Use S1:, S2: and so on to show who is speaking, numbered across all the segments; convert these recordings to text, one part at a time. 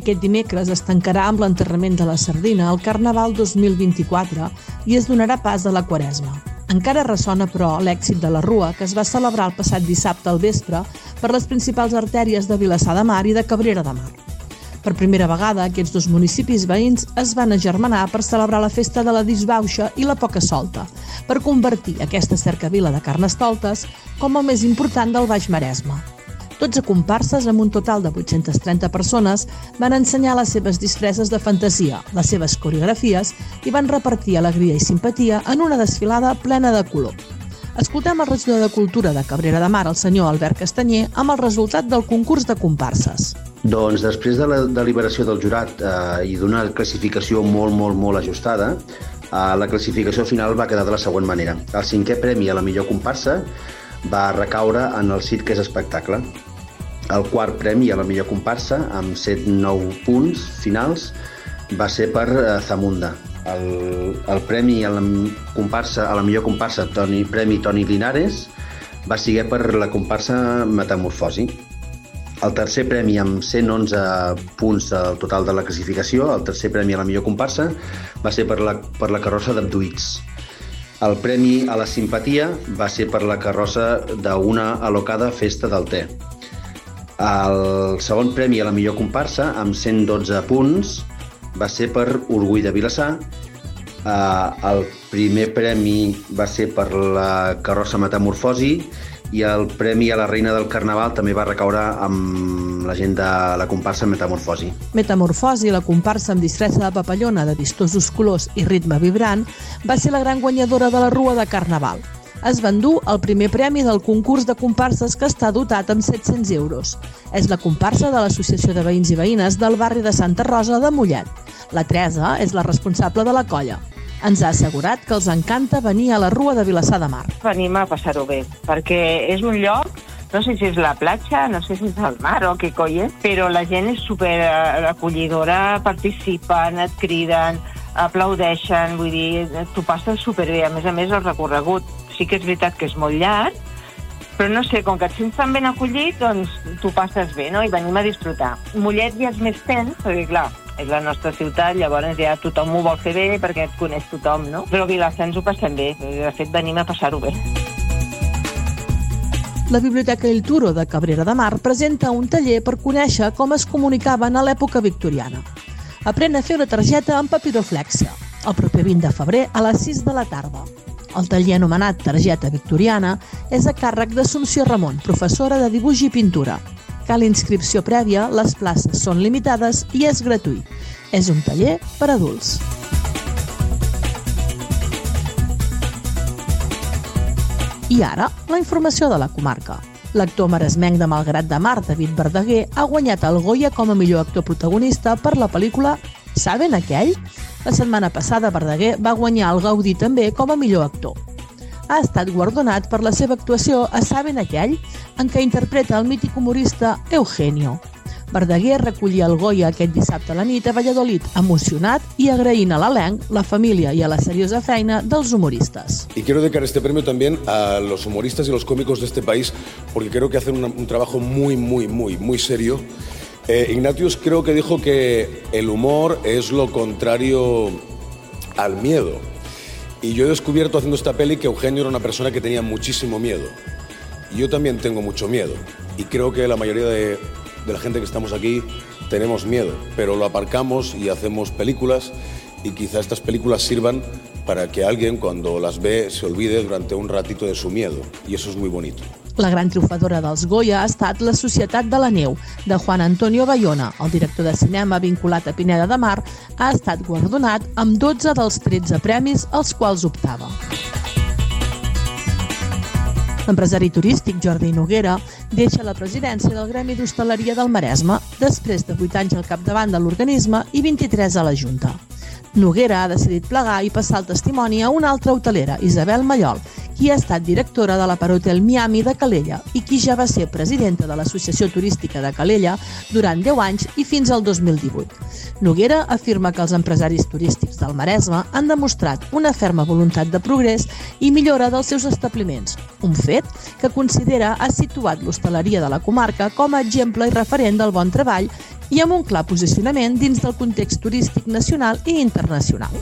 S1: Aquest dimecres es tancarà amb l'enterrament de la sardina el Carnaval 2024 i es donarà pas a la Quaresma. Encara ressona, però, l'èxit de la Rua, que es va celebrar el passat dissabte al vespre per les principals artèries de Vilassar de Mar i de Cabrera de Mar. Per primera vegada, aquests dos municipis veïns es van agermanar per celebrar la festa de la disbauxa i la poca solta, per convertir aquesta cercavila de carnestoltes com el més important del Baix Maresme. 12 comparses amb un total de 830 persones van ensenyar les seves disfresses de fantasia, les seves coreografies i van repartir alegria i simpatia en una desfilada plena de color. Escoltem el regidor de Cultura de Cabrera de Mar, el senyor Albert Castanyer, amb el resultat del concurs de comparses.
S2: Doncs després de la deliberació del jurat eh, i d'una classificació molt, molt, molt ajustada, eh, la classificació final va quedar de la següent manera. El cinquè premi a la millor comparsa va recaure en el circ és espectacle. El quart premi a la millor comparsa, amb 7-9 punts finals, va ser per eh, Zamunda. El, el premi a la comparsa a la millor comparsa, Toni, Premi Toni Linares, va ser per la comparsa Metamorfosi. El tercer premi amb 111 punts al total de la classificació, el tercer premi a la millor comparsa, va ser per la, per la carrossa d'Abduïts. El premi a la simpatia va ser per la carrossa d'una alocada festa del té. El segon premi a la millor comparsa, amb 112 punts, va ser per Orgull de Vilassar. Uh, el primer premi va ser per la carrossa Metamorfosi i el premi a la reina del Carnaval també va recaure amb la gent de la comparsa Metamorfosi.
S1: Metamorfosi, la comparsa amb disfressa de papallona de vistosos colors i ritme vibrant, va ser la gran guanyadora de la Rua de Carnaval es va endur el primer premi del concurs de comparses que està dotat amb 700 euros. És la comparsa de l'Associació de Veïns i Veïnes del barri de Santa Rosa de Mollet. La Teresa és la responsable de la colla. Ens ha assegurat que els encanta venir a la Rua de Vilassar de Mar.
S3: Venim a passar-ho bé, perquè és un lloc no sé si és la platja, no sé si és el mar o què coi és, però la gent és super acollidora, participen, et criden, aplaudeixen, vull dir, t'ho passes superbé. A més a més, el recorregut sí que és veritat que és molt llarg, però no sé, com que et sents tan ben acollit, doncs tu passes bé, no? I venim a disfrutar. Mollet ja és més tens, perquè clar, és la nostra ciutat, llavors ja tothom ho vol fer bé perquè et coneix tothom, no? Però a Vilassar ens ho passem bé, de fet venim a passar-ho bé.
S1: La Biblioteca El Turo de Cabrera de Mar presenta un taller per conèixer com es comunicaven a l'època victoriana. Aprèn a fer una targeta amb papiroflexia, el proper 20 de febrer a les 6 de la tarda. El taller anomenat Targeta Victoriana és a càrrec d'Assumpció Ramon, professora de dibuix i pintura. Cal inscripció prèvia, les places són limitades i és gratuït. És un taller per adults. I ara, la informació de la comarca. L'actor maresmenc de Malgrat de Mar, David Verdaguer, ha guanyat el Goya com a millor actor protagonista per la pel·lícula Saben aquell? La setmana passada, Verdaguer va guanyar el Gaudí també com a millor actor. Ha estat guardonat per la seva actuació a Saben aquell, en què interpreta el mític humorista Eugenio. Verdaguer recollia el Goya aquest dissabte a la nit a Valladolid, emocionat i agraint a l'elenc, la família i a la seriosa feina dels humoristas.
S4: Y quiero dedicar este premio también a los humoristas y los cómicos de este país, porque creo que hacen un, un trabajo muy, muy, muy, muy serio Eh, Ignatius creo que dijo que el humor es lo contrario al miedo. Y yo he descubierto haciendo esta peli que Eugenio era una persona que tenía muchísimo miedo. Y yo también tengo mucho miedo. Y creo que la mayoría de, de la gente que estamos aquí tenemos miedo, pero lo aparcamos y hacemos películas y quizá estas películas sirvan para que alguien cuando las ve se olvide durante un ratito de su miedo. Y eso es muy bonito.
S1: La gran triomfadora dels Goya ha estat La Societat de la Neu, de Juan Antonio Bayona. El director de cinema vinculat a Pineda de Mar ha estat guardonat amb 12 dels 13 premis als quals optava. L'empresari turístic Jordi Noguera deixa la presidència del Gremi d'Hostaleria del Maresme després de 8 anys al capdavant de l'organisme i 23 a la Junta. Noguera ha decidit plegar i passar el testimoni a una altra hotelera, Isabel Mallol, qui ha estat directora de la Parotel Miami de Calella i qui ja va ser presidenta de l'Associació Turística de Calella durant 10 anys i fins al 2018. Noguera afirma que els empresaris turístics del Maresme han demostrat una ferma voluntat de progrés i millora dels seus establiments, un fet que considera ha situat l'hostaleria de la comarca com a exemple i referent del bon treball i amb un clar posicionament dins del context turístic nacional i internacional.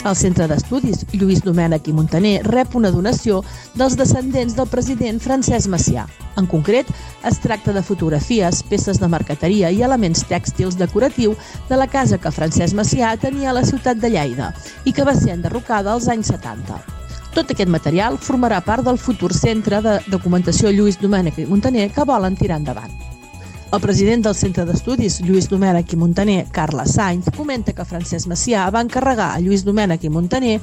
S1: El Centre d'Estudis Lluís Domènech i Montaner rep una donació dels descendents del president Francesc Macià. En concret, es tracta de fotografies, peces de marqueteria i elements tèxtils decoratiu de la casa que Francesc Macià tenia a la ciutat de Lleida i que va ser enderrocada als anys 70. Tot aquest material formarà part del futur centre de documentació Lluís Domènech i Montaner que volen tirar endavant. El president del Centre d'Estudis, Lluís Domènech i Montaner, Carles Sainz, comenta que Francesc Macià va encarregar a Lluís Domènech i Montaner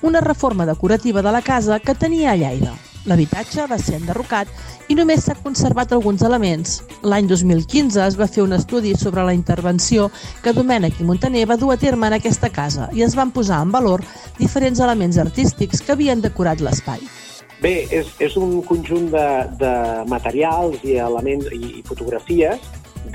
S1: una reforma decorativa de la casa que tenia a Lleida. L'habitatge va ser enderrocat i només s'ha conservat alguns elements. L'any 2015 es va fer un estudi sobre la intervenció que Domènech i Montaner va dur a terme en aquesta casa i es van posar en valor diferents elements artístics que havien decorat l'espai.
S5: Bé, és, és un conjunt de, de materials i elements i, i fotografies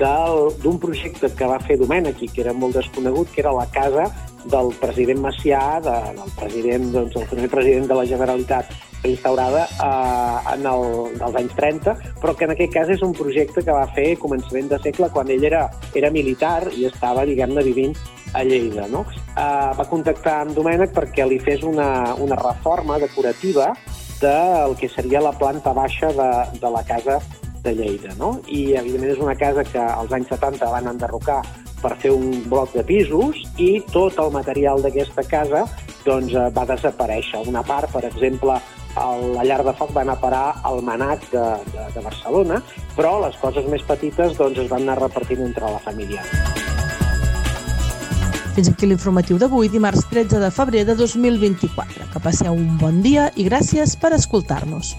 S5: d'un projecte que va fer Domènech i que era molt desconegut, que era la casa del president Macià, de, del president, doncs, el primer president de la Generalitat instaurada eh, en el, dels anys 30, però que en aquest cas és un projecte que va fer començament de segle quan ell era, era militar i estava, diguem-ne, vivint a Lleida. No? Eh, va contactar amb Domènech perquè li fes una, una reforma decorativa del que seria la planta baixa de, de la casa de Lleida. No? I, evidentment, és una casa que als anys 70 van enderrocar per fer un bloc de pisos i tot el material d'aquesta casa doncs, eh, va desaparèixer. Una part, per exemple, la llar de foc va anar a parar al Manac de, de, de Barcelona, però les coses més petites doncs, es van anar repartint entre la família.
S1: Fins aquí l'informatiu d'avui, dimarts 13 de febrer de 2024. Que passeu un bon dia i gràcies per escoltar-nos.